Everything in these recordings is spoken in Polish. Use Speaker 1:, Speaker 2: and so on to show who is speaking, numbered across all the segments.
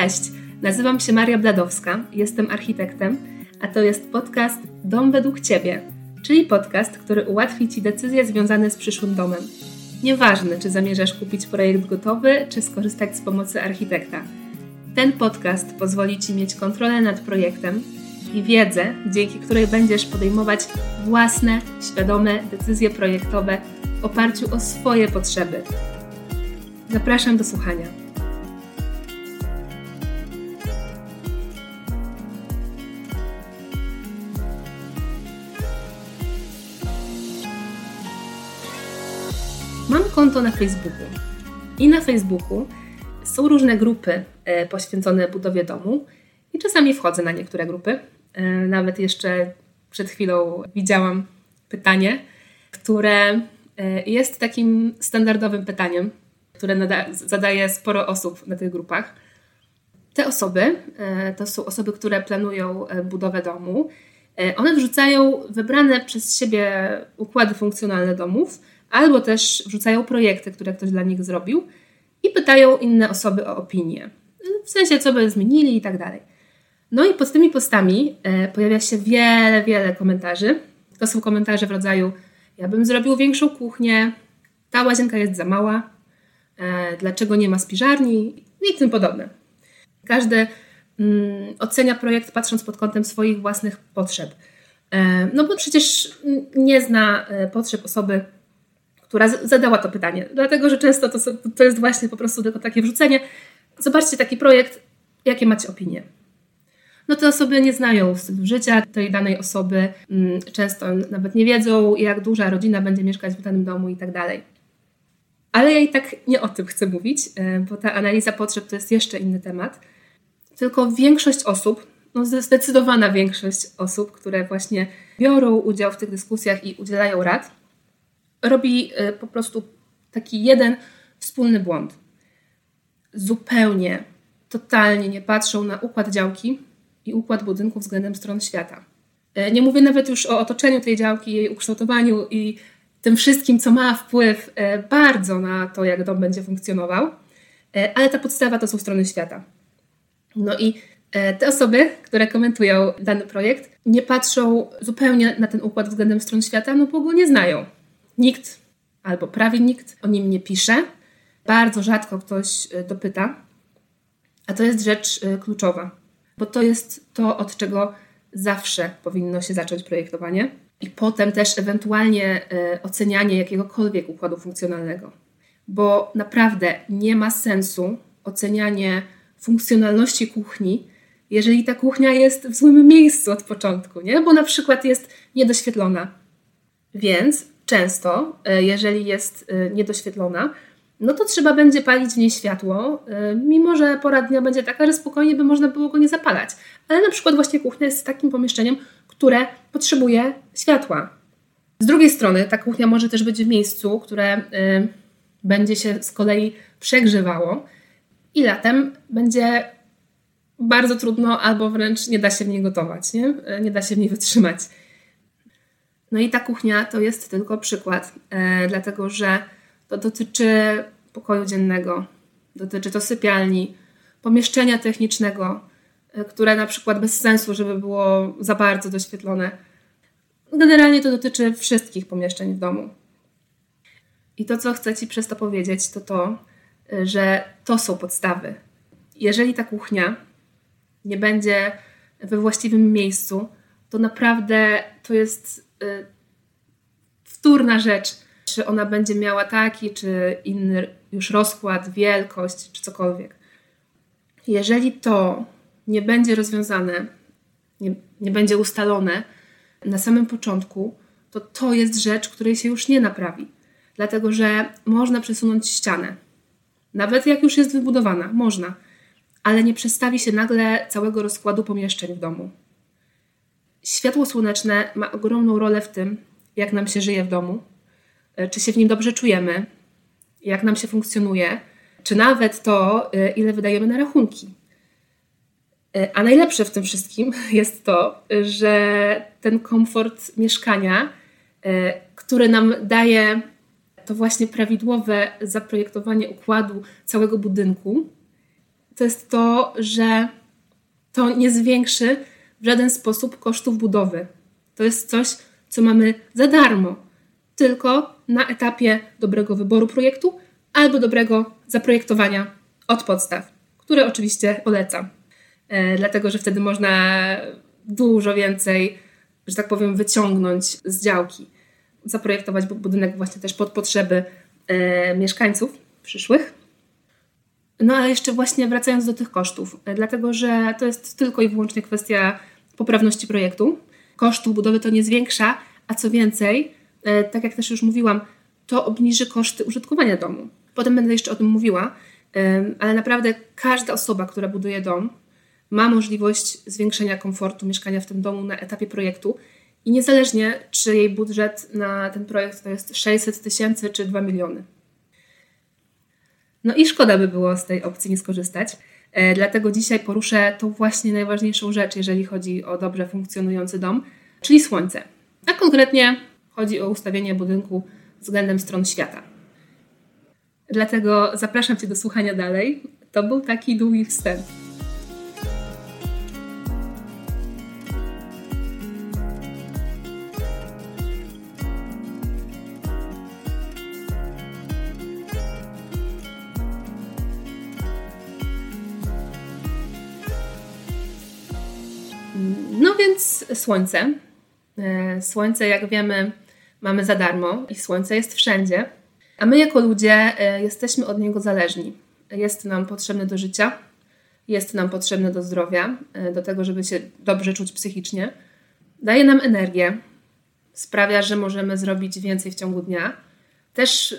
Speaker 1: Cześć, nazywam się Maria Bladowska, jestem architektem, a to jest podcast Dom według Ciebie, czyli podcast, który ułatwi Ci decyzje związane z przyszłym domem. Nieważne, czy zamierzasz kupić projekt gotowy, czy skorzystać z pomocy architekta. Ten podcast pozwoli Ci mieć kontrolę nad projektem i wiedzę, dzięki której będziesz podejmować własne, świadome decyzje projektowe w oparciu o swoje potrzeby. Zapraszam do słuchania. Konto na Facebooku. I na Facebooku są różne grupy e, poświęcone budowie domu i czasami wchodzę na niektóre grupy. E, nawet jeszcze przed chwilą widziałam pytanie, które e, jest takim standardowym pytaniem, które zadaje sporo osób na tych grupach. Te osoby to są osoby, które planują budowę domu. One wrzucają wybrane przez siebie układy funkcjonalne domów albo też wrzucają projekty, które ktoś dla nich zrobił i pytają inne osoby o opinię. W sensie, co by zmienili i tak dalej. No i pod tymi postami e, pojawia się wiele, wiele komentarzy. To są komentarze w rodzaju: Ja bym zrobił większą kuchnię, ta łazienka jest za mała, e, dlaczego nie ma spiżarni i tym podobne. Każdy mm, ocenia projekt patrząc pod kątem swoich własnych potrzeb. E, no bo przecież nie zna potrzeb osoby, która zadała to pytanie. Dlatego, że często to, to jest właśnie po prostu tylko takie wrzucenie. Zobaczcie taki projekt, jakie macie opinie. No te osoby nie znają stylu życia tej danej osoby, mm, często nawet nie wiedzą, jak duża rodzina będzie mieszkać w danym domu i tak dalej. Ale ja i tak nie o tym chcę mówić, e, bo ta analiza potrzeb to jest jeszcze inny temat. Tylko większość osób, no zdecydowana większość osób, które właśnie biorą udział w tych dyskusjach i udzielają rad, robi y, po prostu taki jeden wspólny błąd. Zupełnie, totalnie nie patrzą na układ działki i układ budynku względem stron świata. Y, nie mówię nawet już o otoczeniu tej działki, jej ukształtowaniu i tym wszystkim, co ma wpływ y, bardzo na to, jak dom będzie funkcjonował, ale ta podstawa to są strony świata. No i te osoby, które komentują dany projekt, nie patrzą zupełnie na ten układ względem stron świata, no bo go nie znają. Nikt albo prawie nikt o nim nie pisze. Bardzo rzadko ktoś e, dopyta, a to jest rzecz e, kluczowa, bo to jest to, od czego zawsze powinno się zacząć projektowanie i potem też ewentualnie e, ocenianie jakiegokolwiek układu funkcjonalnego. Bo naprawdę nie ma sensu ocenianie funkcjonalności kuchni, jeżeli ta kuchnia jest w złym miejscu od początku, nie? bo na przykład jest niedoświetlona. Więc często, e, jeżeli jest e, niedoświetlona, no to trzeba będzie palić w niej światło, e, mimo że pora dnia będzie taka, że spokojnie by można było go nie zapalać. Ale na przykład właśnie kuchnia jest takim pomieszczeniem, które potrzebuje światła. Z drugiej strony ta kuchnia może też być w miejscu, które będzie się z kolei przegrzewało i latem będzie bardzo trudno albo wręcz nie da się w niej gotować, nie, nie da się w niej wytrzymać. No i ta kuchnia to jest tylko przykład, e, dlatego że to dotyczy pokoju dziennego, dotyczy to sypialni, pomieszczenia technicznego, e, które na przykład bez sensu, żeby było za bardzo doświetlone. Generalnie to dotyczy wszystkich pomieszczeń w domu. I to, co chcę Ci przez to powiedzieć, to to, e, że to są podstawy. Jeżeli ta kuchnia nie będzie we właściwym miejscu, to naprawdę to jest wtórna rzecz, czy ona będzie miała taki czy inny już rozkład, wielkość, czy cokolwiek. Jeżeli to nie będzie rozwiązane, nie, nie będzie ustalone na samym początku, to to jest rzecz, której się już nie naprawi. Dlatego, że można przesunąć ścianę. Nawet jak już jest wybudowana, można, ale nie przestawi się nagle całego rozkładu pomieszczeń w domu. Światło słoneczne ma ogromną rolę w tym, jak nam się żyje w domu, e, czy się w nim dobrze czujemy, jak nam się funkcjonuje, czy nawet to, e, ile wydajemy na rachunki. E, a najlepsze w tym wszystkim jest to, że ten komfort mieszkania, który nam daje to właśnie prawidłowe zaprojektowanie układu całego budynku, to jest to, że to nie zwiększy w żaden sposób kosztów budowy. To jest coś, co mamy za darmo, tylko na etapie dobrego wyboru projektu albo dobrego zaprojektowania od podstaw, które oczywiście polecam, e, dlatego że wtedy można dużo więcej, że tak powiem, wyciągnąć z działki. Zaprojektować budynek właśnie też pod potrzeby e, mieszkańców przyszłych. No ale jeszcze właśnie wracając do tych kosztów, e, dlatego że to jest tylko i wyłącznie kwestia poprawności projektu. Kosztów budowy to nie zwiększa, a co więcej, e, tak jak też już mówiłam, to obniży koszty użytkowania domu. Potem będę jeszcze o tym mówiła, ale naprawdę każda osoba, która buduje dom, ma możliwość zwiększenia komfortu mieszkania w tym domu na etapie projektu i niezależnie, czy jej budżet na ten projekt to jest 600 tysięcy czy 2 miliony. No i szkoda by było z tej opcji nie skorzystać. E, dlatego dzisiaj poruszę tą właśnie najważniejszą rzecz, jeżeli chodzi o dobrze funkcjonujący dom, czyli słońce. A konkretnie chodzi o ustawienie budynku względem stron świata. Dlatego zapraszam Cię do słuchania dalej. To był taki długi wstęp. Słońce. E, słońce, jak wiemy, mamy za darmo i słońce jest wszędzie, a my jako ludzie e, jesteśmy od niego zależni. Jest nam potrzebne do życia, jest nam potrzebne do zdrowia, e, do tego, żeby się dobrze czuć psychicznie. Daje nam energię, sprawia, że możemy zrobić więcej w ciągu dnia. Też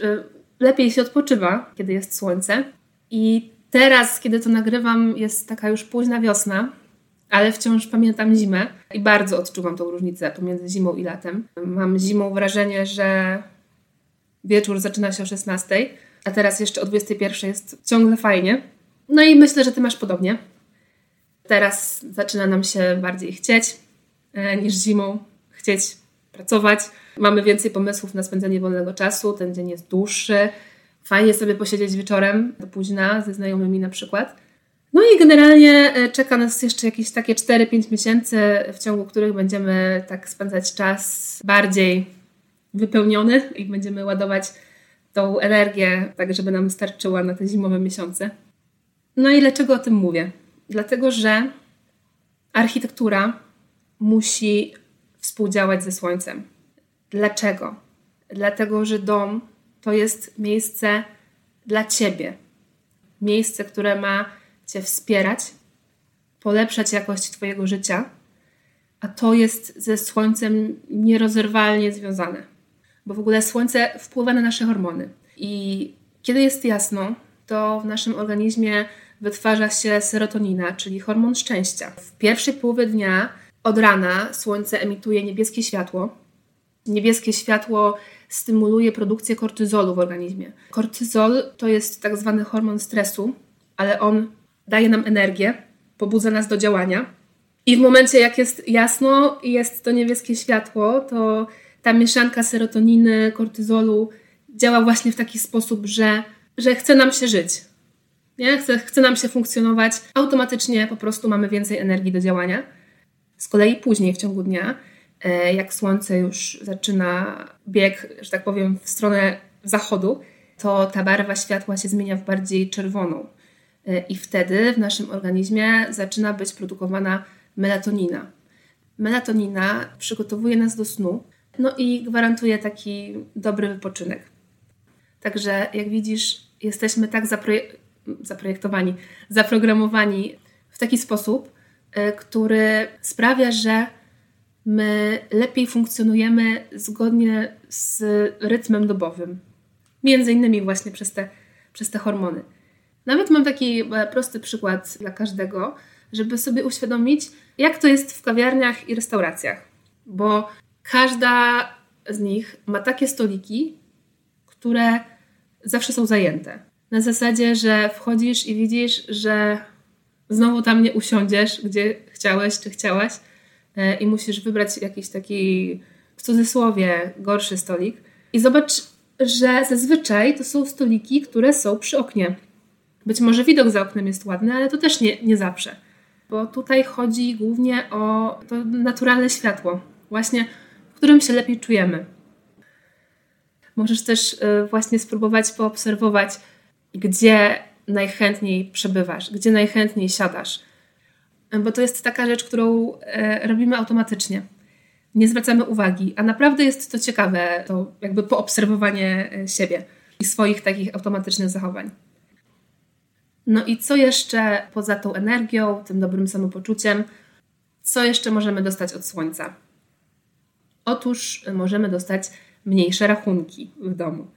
Speaker 1: lepiej się odpoczywa, kiedy jest słońce. I teraz, kiedy to nagrywam, jest taka już późna wiosna, ale wciąż pamiętam zimę i bardzo odczuwam tą różnicę pomiędzy zimą i latem. Mam zimą wrażenie, że wieczór zaczyna się o 16, a teraz jeszcze o 21 jest ciągle fajnie. No i myślę, że ty masz podobnie. Teraz zaczyna nam się bardziej chcieć e, niż zimą, chcieć pracować. Mamy więcej pomysłów na spędzenie wolnego czasu, ten dzień jest dłuższy. Fajnie sobie posiedzieć wieczorem do późna ze znajomymi na przykład. No i generalnie e, czeka nas jeszcze jakieś takie 4-5 miesięcy, w ciągu których będziemy tak spędzać czas bardziej wypełniony i będziemy ładować tą energię, tak żeby nam starczyła na te zimowe miesiące. No i dlaczego o tym mówię? Dlatego, że architektura musi współdziałać ze słońcem. Dlaczego? Dlatego, że dom to jest miejsce dla ciebie. Miejsce, które ma Cię wspierać, polepszać jakość Twojego życia, a to jest ze Słońcem nierozerwalnie związane. Bo w ogóle Słońce wpływa na nasze hormony. I kiedy jest jasno, to w naszym organizmie wytwarza się serotonina, czyli hormon szczęścia. W pierwszej połowie dnia od rana Słońce emituje niebieskie światło. Niebieskie światło stymuluje produkcję kortyzolu w organizmie. Kortyzol to jest tak zwany hormon stresu, ale on daje nam energię, pobudza nas do działania. I w momencie, jak jest jasno i jest to niebieskie światło, to ta mieszanka serotoniny, kortyzolu działa właśnie w taki sposób, że, że chce nam się żyć. Nie? Chce, chce nam się funkcjonować. Automatycznie po prostu mamy więcej energii do działania. Z kolei później w ciągu dnia, e, jak słońce już zaczyna bieg, że tak powiem, w stronę zachodu, to ta barwa światła się zmienia w bardziej czerwoną. Y, i wtedy w naszym organizmie zaczyna być produkowana melatonina. Melatonina przygotowuje nas do snu, no i gwarantuje taki dobry wypoczynek. Także jak widzisz, jesteśmy tak zaprojek zaprojektowani, zaprogramowani w taki sposób, y, który sprawia, że my lepiej funkcjonujemy zgodnie z rytmem dobowym. Między innymi właśnie przez te, przez te hormony. Nawet mam taki e, prosty przykład dla każdego, żeby sobie uświadomić, jak to jest w kawiarniach i restauracjach. Bo każda z nich ma takie stoliki, które zawsze są zajęte. Na zasadzie, że wchodzisz i widzisz, że znowu tam nie usiądziesz, gdzie chciałeś czy chciałaś, e, i musisz wybrać jakiś taki w cudzysłowie gorszy stolik. I zobacz, że zazwyczaj to są stoliki, które są przy oknie Być może widok za oknem jest ładny, ale to też nie, nie zawsze. Bo tutaj chodzi głównie o to naturalne światło, właśnie w którym się lepiej czujemy. Możesz też y, właśnie spróbować poobserwować, gdzie najchętniej przebywasz, gdzie najchętniej siadasz. Bo to jest taka rzecz, którą e, robimy automatycznie. Nie zwracamy uwagi, a naprawdę jest to ciekawe, to jakby poobserwowanie e, siebie i swoich takich automatycznych zachowań. No i co jeszcze poza tą energią, tym dobrym samopoczuciem, co jeszcze możemy dostać od słońca? Otóż możemy dostać mniejsze rachunki w domu.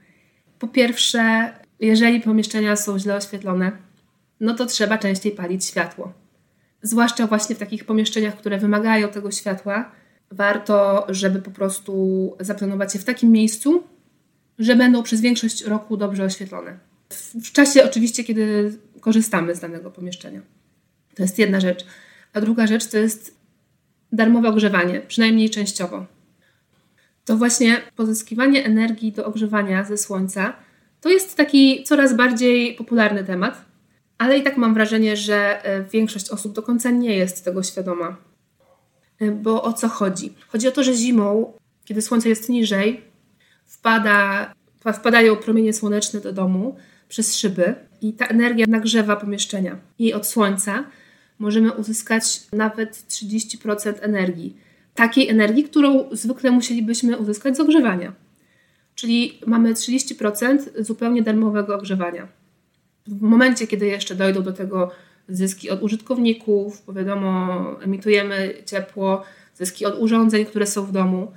Speaker 1: Po pierwsze, jeżeli pomieszczenia są źle oświetlone, no to trzeba częściej palić światło. Zwłaszcza właśnie w takich pomieszczeniach, które wymagają tego światła, warto, żeby po prostu zaplanować je w takim miejscu, że będą przez większość roku dobrze oświetlone. W czasie oczywiście, kiedy korzystamy z danego pomieszczenia. To jest jedna rzecz. A druga rzecz to jest darmowe ogrzewanie, przynajmniej częściowo. To właśnie pozyskiwanie energii do ogrzewania ze słońca to jest taki coraz bardziej popularny temat, ale i tak mam wrażenie, że e, większość osób do końca nie jest tego świadoma. E, bo o co chodzi? Chodzi o to, że zimą, kiedy słońce jest niżej, wpada, wpadają promienie słoneczne do domu przez szyby i ta energia nagrzewa pomieszczenia. I od słońca możemy uzyskać nawet 30% energii. Takiej energii, którą zwykle musielibyśmy uzyskać z ogrzewania. Czyli mamy 30% zupełnie darmowego ogrzewania. W momencie, kiedy jeszcze dojdą do tego zyski od użytkowników, bo wiadomo, emitujemy ciepło, zyski od urządzeń, które są w domu,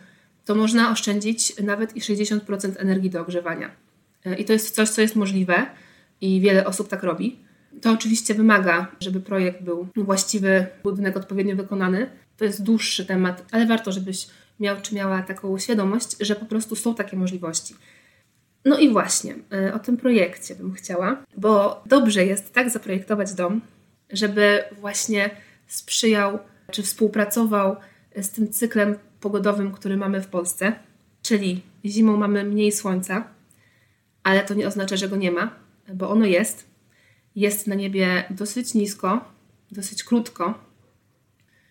Speaker 1: to można oszczędzić nawet i 60% energii do ogrzewania. E, I to jest coś, co jest możliwe i wiele osób tak robi. To oczywiście wymaga, żeby projekt był właściwy, budynek odpowiednio wykonany. To jest dłuższy temat, ale warto, żebyś miał czy miała taką świadomość, że po prostu są takie możliwości. No i właśnie e, o tym projekcie bym chciała, bo dobrze jest tak zaprojektować dom, żeby właśnie sprzyjał czy współpracował z tym cyklem pogodowym, który mamy w Polsce. Czyli zimą mamy mniej słońca, ale to nie oznacza, że go nie ma, bo ono jest. Jest na niebie dosyć nisko, dosyć krótko,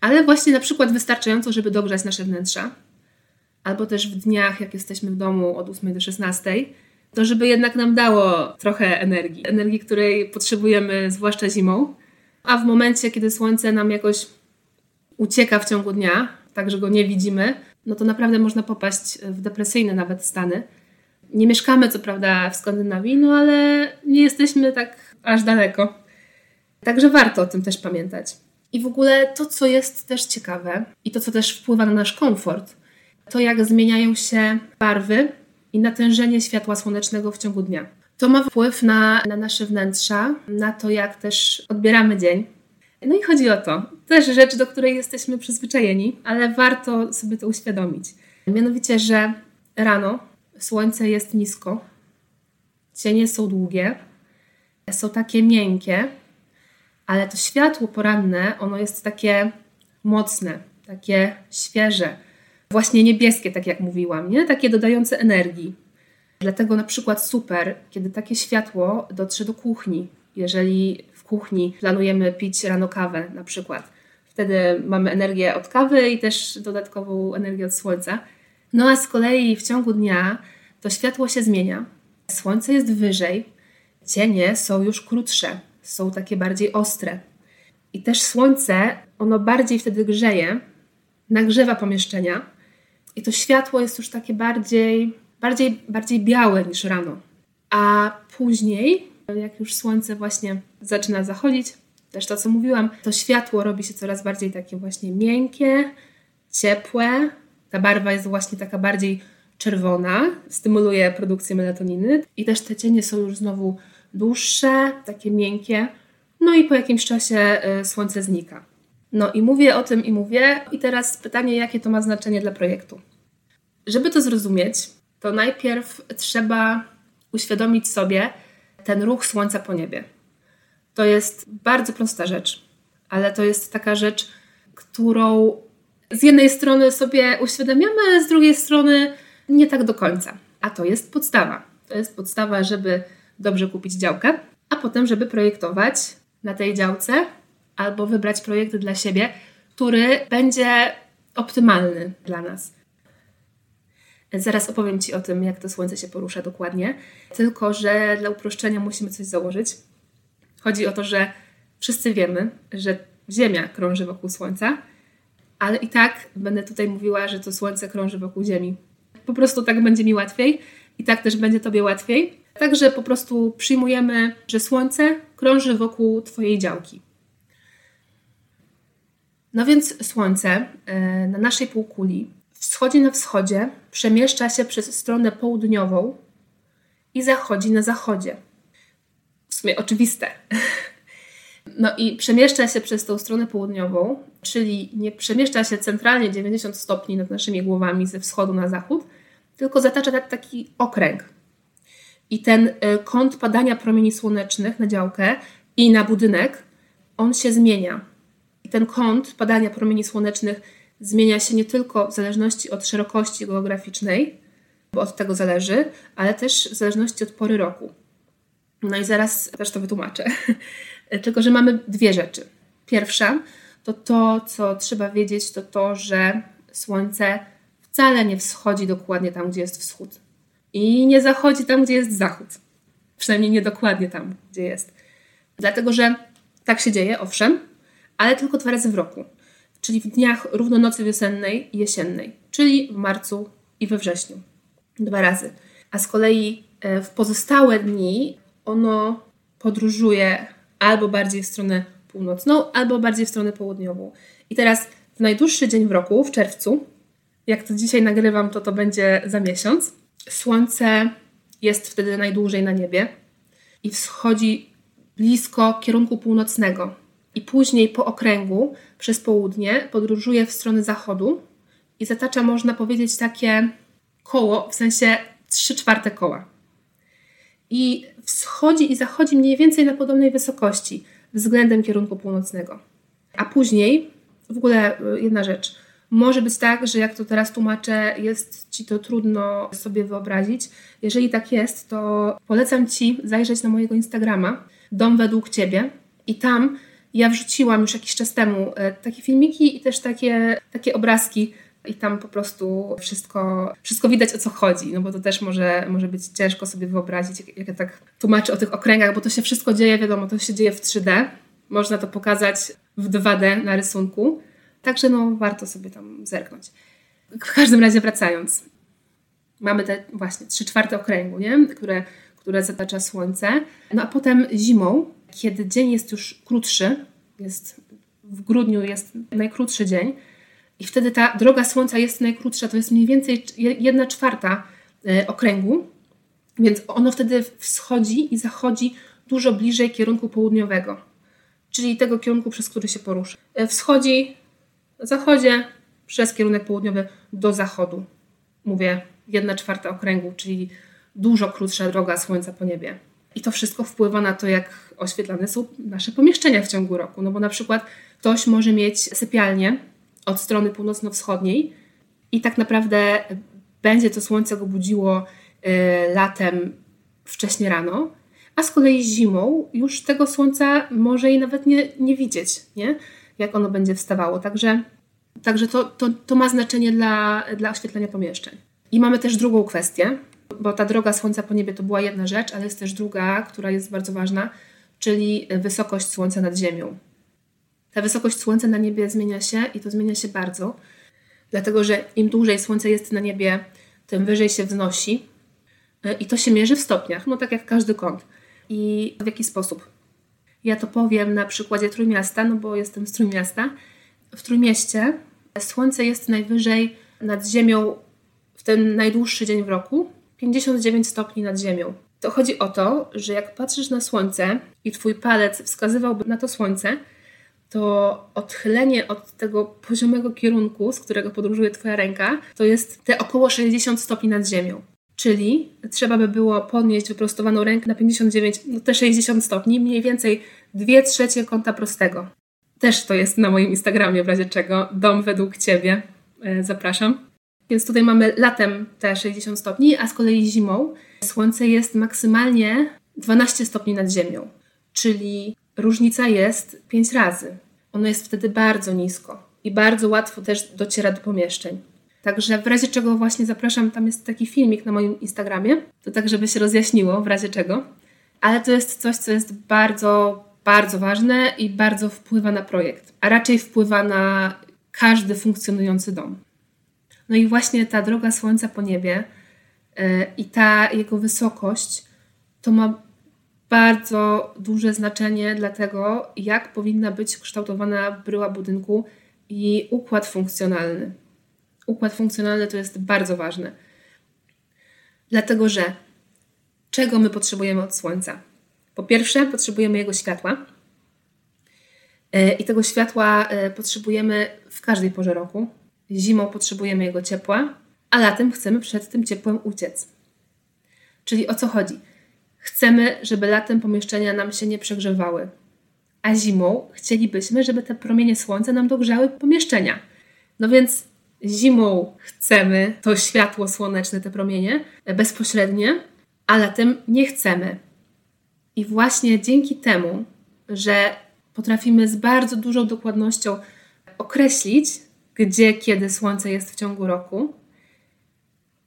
Speaker 1: ale właśnie na przykład wystarczająco, żeby dogrzać nasze wnętrza, albo też w dniach, jak jesteśmy w domu od 8 do 16, to żeby jednak nam dało trochę energii, energii, której potrzebujemy, zwłaszcza zimą. A w momencie, kiedy słońce nam jakoś ucieka w ciągu dnia, tak że go nie widzimy, no to naprawdę można popaść w depresyjne nawet stany. Nie mieszkamy co prawda w Skandynawii, no ale nie jesteśmy tak aż daleko. Także warto o tym też pamiętać. I w ogóle to, co jest też ciekawe i to, co też wpływa na nasz komfort, to jak zmieniają się barwy i natężenie światła słonecznego w ciągu dnia. To ma wpływ na, na nasze wnętrza, na to, jak też odbieramy dzień. No i chodzi o to. Też rzecz, do której jesteśmy przyzwyczajeni, ale warto sobie to uświadomić. Mianowicie, że rano słońce jest nisko, cienie są długie, są takie miękkie, ale to światło poranne, ono jest takie mocne, takie świeże, właśnie niebieskie, tak jak mówiłam, nie? takie dodające energii. Dlatego na przykład super, kiedy takie światło dotrze do kuchni, jeżeli w kuchni planujemy pić rano kawę na przykład. Wtedy mamy energię od kawy i też dodatkową energię od słońca. No a z kolei w ciągu dnia to światło się zmienia. Słońce jest wyżej, cienie są już krótsze, są takie bardziej ostre. I też słońce, ono bardziej wtedy grzeje, nagrzewa pomieszczenia i to światło jest już takie bardziej, bardziej, bardziej białe niż rano. A później, jak już słońce właśnie zaczyna zachodzić, też to co mówiłam, to światło robi się coraz bardziej takie właśnie miękkie, ciepłe. Ta barwa jest właśnie taka bardziej czerwona, stymuluje produkcję melatoniny i też te cienie są już znowu dłuższe, takie miękkie. No i po jakimś czasie y, słońce znika. No i mówię o tym i mówię. I teraz pytanie, jakie to ma znaczenie dla projektu. Żeby to zrozumieć, to najpierw trzeba uświadomić sobie ten ruch słońca po niebie. To jest bardzo prosta rzecz, ale to jest taka rzecz, którą z jednej strony sobie uświadamiamy, z drugiej strony nie tak do końca. A to jest podstawa. To jest podstawa, żeby dobrze kupić działkę, a potem, żeby projektować na tej działce albo wybrać projekt dla siebie, który będzie optymalny dla nas. Zaraz opowiem Ci o tym, jak to słońce się porusza dokładnie. Tylko, że dla uproszczenia musimy coś założyć. Chodzi o to, że wszyscy wiemy, że Ziemia krąży wokół Słońca, ale i tak będę tutaj mówiła, że to Słońce krąży wokół Ziemi. Po prostu tak będzie mi łatwiej i tak też będzie Tobie łatwiej. Także po prostu przyjmujemy, że Słońce krąży wokół Twojej działki. No więc Słońce e, na naszej półkuli wschodzi na wschodzie, przemieszcza się przez stronę południową i zachodzi na zachodzie. W sumie oczywiste. No i przemieszcza się przez tą stronę południową, czyli nie przemieszcza się centralnie 90 stopni nad naszymi głowami ze wschodu na zachód, tylko zatacza taki okręg. I ten e, kąt padania promieni słonecznych na działkę i na budynek, on się zmienia. I ten kąt padania promieni słonecznych zmienia się nie tylko w zależności od szerokości geograficznej, bo od tego zależy, ale też w zależności od pory roku. No i zaraz też to wytłumaczę. Tylko, że mamy dwie rzeczy. Pierwsza to to, co trzeba wiedzieć, to to, że Słońce wcale nie wschodzi dokładnie tam, gdzie jest wschód. I nie zachodzi tam, gdzie jest zachód. Przynajmniej nie dokładnie tam, gdzie jest. Dlatego, że tak się dzieje, owszem, ale tylko dwa razy w roku czyli w dniach równonocy wiosennej i jesiennej, czyli w marcu i we wrześniu. Dwa razy. A z kolei e, w pozostałe dni ono podróżuje albo bardziej w stronę północną, albo bardziej w stronę południową. I teraz w najdłuższy dzień w roku, w czerwcu, jak to dzisiaj nagrywam, to to będzie za miesiąc, słońce jest wtedy najdłużej na niebie i wschodzi blisko kierunku północnego i później po okręgu przez południe podróżuje w stronę zachodu i zatacza, można powiedzieć, takie koło, w sensie 3 czwarte koła. I wschodzi i zachodzi mniej więcej na podobnej wysokości względem kierunku północnego. A później, w ogóle y, jedna rzecz, może być tak, że jak to teraz tłumaczę, jest ci to trudno sobie wyobrazić. Jeżeli tak jest, to polecam ci zajrzeć na mojego Instagrama, Dom według ciebie, i tam ja wrzuciłam już jakiś czas temu e, takie filmiki i też takie, takie obrazki i tam po prostu wszystko, wszystko widać o co chodzi, no bo to też może, może być ciężko sobie wyobrazić, jak, jak ja tak tłumaczę o tych okręgach, bo to się wszystko dzieje, wiadomo, to się dzieje w 3D, można to pokazać w 2D na rysunku, także no warto sobie tam zerknąć. W każdym razie wracając, mamy te właśnie 3 czwarte okręgu, nie? Które, które zatacza słońce, no a potem zimą kiedy dzień jest już krótszy, jest w grudniu jest najkrótszy dzień i wtedy ta droga Słońca jest najkrótsza, to jest mniej więcej jedna czwarta e, okręgu, więc ono wtedy wschodzi i zachodzi dużo bliżej kierunku południowego, czyli tego kierunku, przez który się porusza. E, wschodzi zachodzie przez kierunek południowy do zachodu. Mówię, jedna czwarta okręgu, czyli dużo krótsza droga Słońca po niebie. I to wszystko wpływa na to, jak oświetlane są nasze pomieszczenia w ciągu roku. No bo na przykład ktoś może mieć sypialnię od strony północno-wschodniej i tak naprawdę będzie to słońce go budziło y, latem wcześnie rano, a z kolei zimą już tego słońca może i nawet nie, nie widzieć, nie? jak ono będzie wstawało. Także, także to, to, to ma znaczenie dla, dla oświetlenia pomieszczeń. I mamy też drugą kwestię, bo ta droga Słońca po niebie to była jedna rzecz, ale jest też druga, która jest bardzo ważna, czyli wysokość Słońca nad Ziemią. Ta wysokość Słońca na niebie zmienia się i to zmienia się bardzo, dlatego że im dłużej Słońce jest na niebie, tym wyżej się wznosi i to się mierzy w stopniach, no tak jak każdy kąt. I w jaki sposób? Ja to powiem na przykładzie Trójmiasta, no bo jestem z Trójmiasta. W Trójmieście Słońce jest najwyżej nad Ziemią w ten najdłuższy dzień w roku, 59 stopni nad Ziemią. To chodzi o to, że jak patrzysz na Słońce i Twój palec wskazywałby na to Słońce, to odchylenie od tego poziomego kierunku, z którego podróżuje Twoja ręka, to jest te około 60 stopni nad Ziemią. Czyli trzeba by było podnieść wyprostowaną rękę na 59, no te 60 stopni, mniej więcej 2 trzecie kąta prostego. Też to jest na moim Instagramie, w razie czego, dom według Ciebie. E, zapraszam. Więc tutaj mamy latem te 60 stopni, a z kolei zimą słońce jest maksymalnie 12 stopni nad Ziemią. czyli różnica jest 5 razy. Ono jest wtedy bardzo nisko i bardzo łatwo też dociera do pomieszczeń. Także w razie czego właśnie zapraszam, tam jest taki filmik na moim Instagramie, to tak, żeby się rozjaśniło w razie czego. Ale to jest coś, co jest bardzo, bardzo ważne i bardzo wpływa na projekt, a raczej wpływa na każdy funkcjonujący dom. No i właśnie ta droga słońca po niebie yy, i ta jego wysokość to ma bardzo duże znaczenie dla tego, jak powinna być kształtowana bryła budynku i układ funkcjonalny. Układ funkcjonalny to jest bardzo ważne. Dlatego, że czego my potrzebujemy od Słońca? Po pierwsze, potrzebujemy jego światła. E, I tego światła e, potrzebujemy w każdej porze roku. Zimą potrzebujemy jego ciepła, a latem chcemy przed tym ciepłem uciec. Czyli o co chodzi? Chcemy, żeby latem pomieszczenia nam się nie przegrzewały, a zimą chcielibyśmy, żeby te promienie słońca nam dogrzały pomieszczenia. No więc zimą chcemy to światło słoneczne, te promienie bezpośrednie, a latem nie chcemy. I właśnie dzięki temu, że potrafimy z bardzo dużą dokładnością określić, gdzie, kiedy słońce jest w ciągu roku,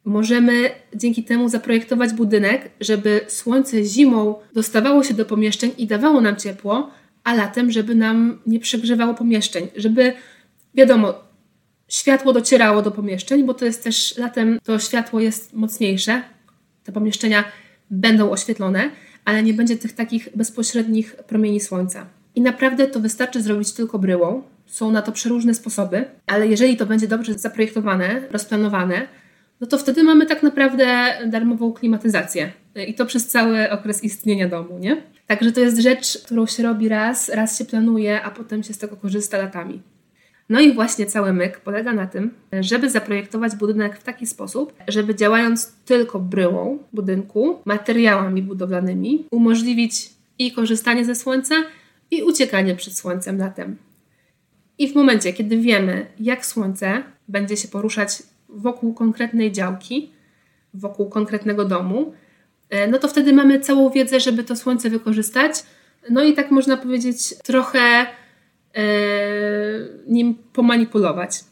Speaker 1: możemy dzięki temu zaprojektować budynek, żeby słońce zimą dostawało się do pomieszczeń i dawało nam ciepło, a latem, żeby nam nie przegrzewało pomieszczeń, żeby wiadomo, światło docierało do pomieszczeń, bo to jest też latem to światło jest mocniejsze, te pomieszczenia będą oświetlone, ale nie będzie tych takich bezpośrednich promieni słońca. I naprawdę to wystarczy zrobić tylko bryłą. Są na to przeróżne sposoby, ale jeżeli to będzie dobrze zaprojektowane, rozplanowane, no to wtedy mamy tak naprawdę darmową klimatyzację. I to przez cały okres istnienia domu, nie? Także to jest rzecz, którą się robi raz, raz się planuje, a potem się z tego korzysta latami. No i właśnie cały myk polega na tym, żeby zaprojektować budynek w taki sposób, żeby działając tylko bryłą budynku, materiałami budowlanymi, umożliwić i korzystanie ze słońca, i uciekanie przed słońcem latem. I w momencie, kiedy wiemy, jak słońce będzie się poruszać wokół konkretnej działki, wokół konkretnego domu, e, no to wtedy mamy całą wiedzę, żeby to słońce wykorzystać. No i tak można powiedzieć, trochę e, nim pomanipulować.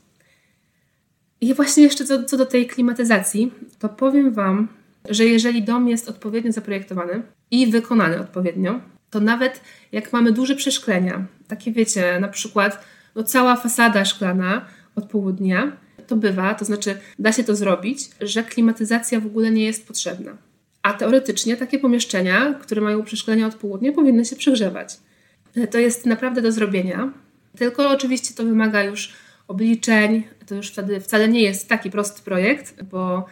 Speaker 1: I właśnie jeszcze co, co do tej klimatyzacji, to powiem Wam, że jeżeli dom jest odpowiednio zaprojektowany i wykonany odpowiednio, to nawet jak mamy duże przeszklenia, takie wiecie, na przykład no cała fasada szklana od południa, to bywa, to znaczy da się to zrobić, że klimatyzacja w ogóle nie jest potrzebna. A teoretycznie takie pomieszczenia, które mają przeszklenia od południa, powinny się przegrzewać. To jest naprawdę do zrobienia, tylko oczywiście to wymaga już obliczeń. To już wtedy wcale nie jest taki prosty projekt, bo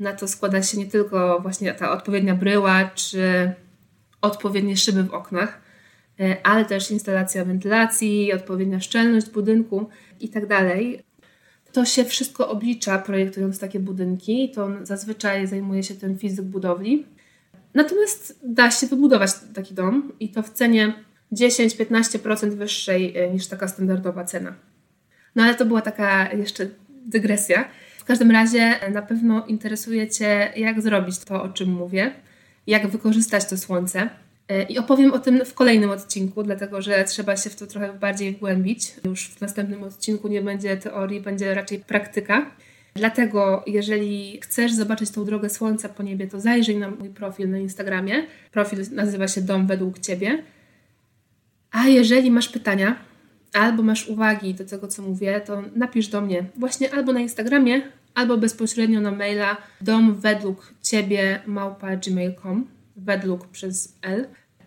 Speaker 1: na to składa się nie tylko właśnie ta odpowiednia bryła, czy odpowiednie szyby w oknach, e, ale też instalacja wentylacji, odpowiednia szczelność budynku itd. Tak to się wszystko oblicza projektując takie budynki. To zazwyczaj zajmuje się ten fizyk budowli. Natomiast da się wybudować taki dom i to w cenie 10-15% wyższej e, niż taka standardowa cena. No ale to była taka jeszcze dygresja. W każdym razie na pewno interesuje Cię, jak zrobić to, o czym mówię, jak wykorzystać to słońce. E, I opowiem o tym w kolejnym odcinku, dlatego że trzeba się w to trochę bardziej wgłębić. Już w następnym odcinku nie będzie teorii, będzie raczej praktyka. Dlatego, jeżeli chcesz zobaczyć tą drogę słońca po niebie, to zajrzyj na mój profil na Instagramie. Profil nazywa się Dom według Ciebie. A jeżeli masz pytania albo masz uwagi do tego, co mówię, to napisz do mnie właśnie albo na Instagramie, albo bezpośrednio na maila dom według przez L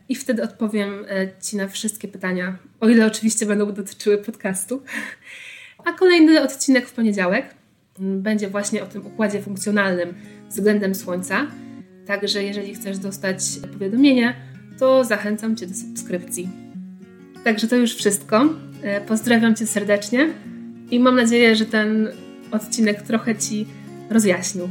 Speaker 1: i wtedy odpowiem e, Ci na wszystkie pytania, o ile oczywiście będą dotyczyły podcastu. A kolejny odcinek w poniedziałek będzie właśnie o tym układzie funkcjonalnym względem Słońca. Także jeżeli chcesz dostać powiadomienia, to zachęcam Cię do subskrypcji. Także to już wszystko. E, pozdrawiam Cię serdecznie i mam nadzieję, że ten odcinek trochę Ci rozjaśnił.